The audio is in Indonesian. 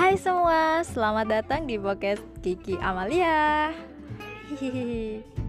Hai semua, selamat datang di podcast Kiki Amalia. Hihihi.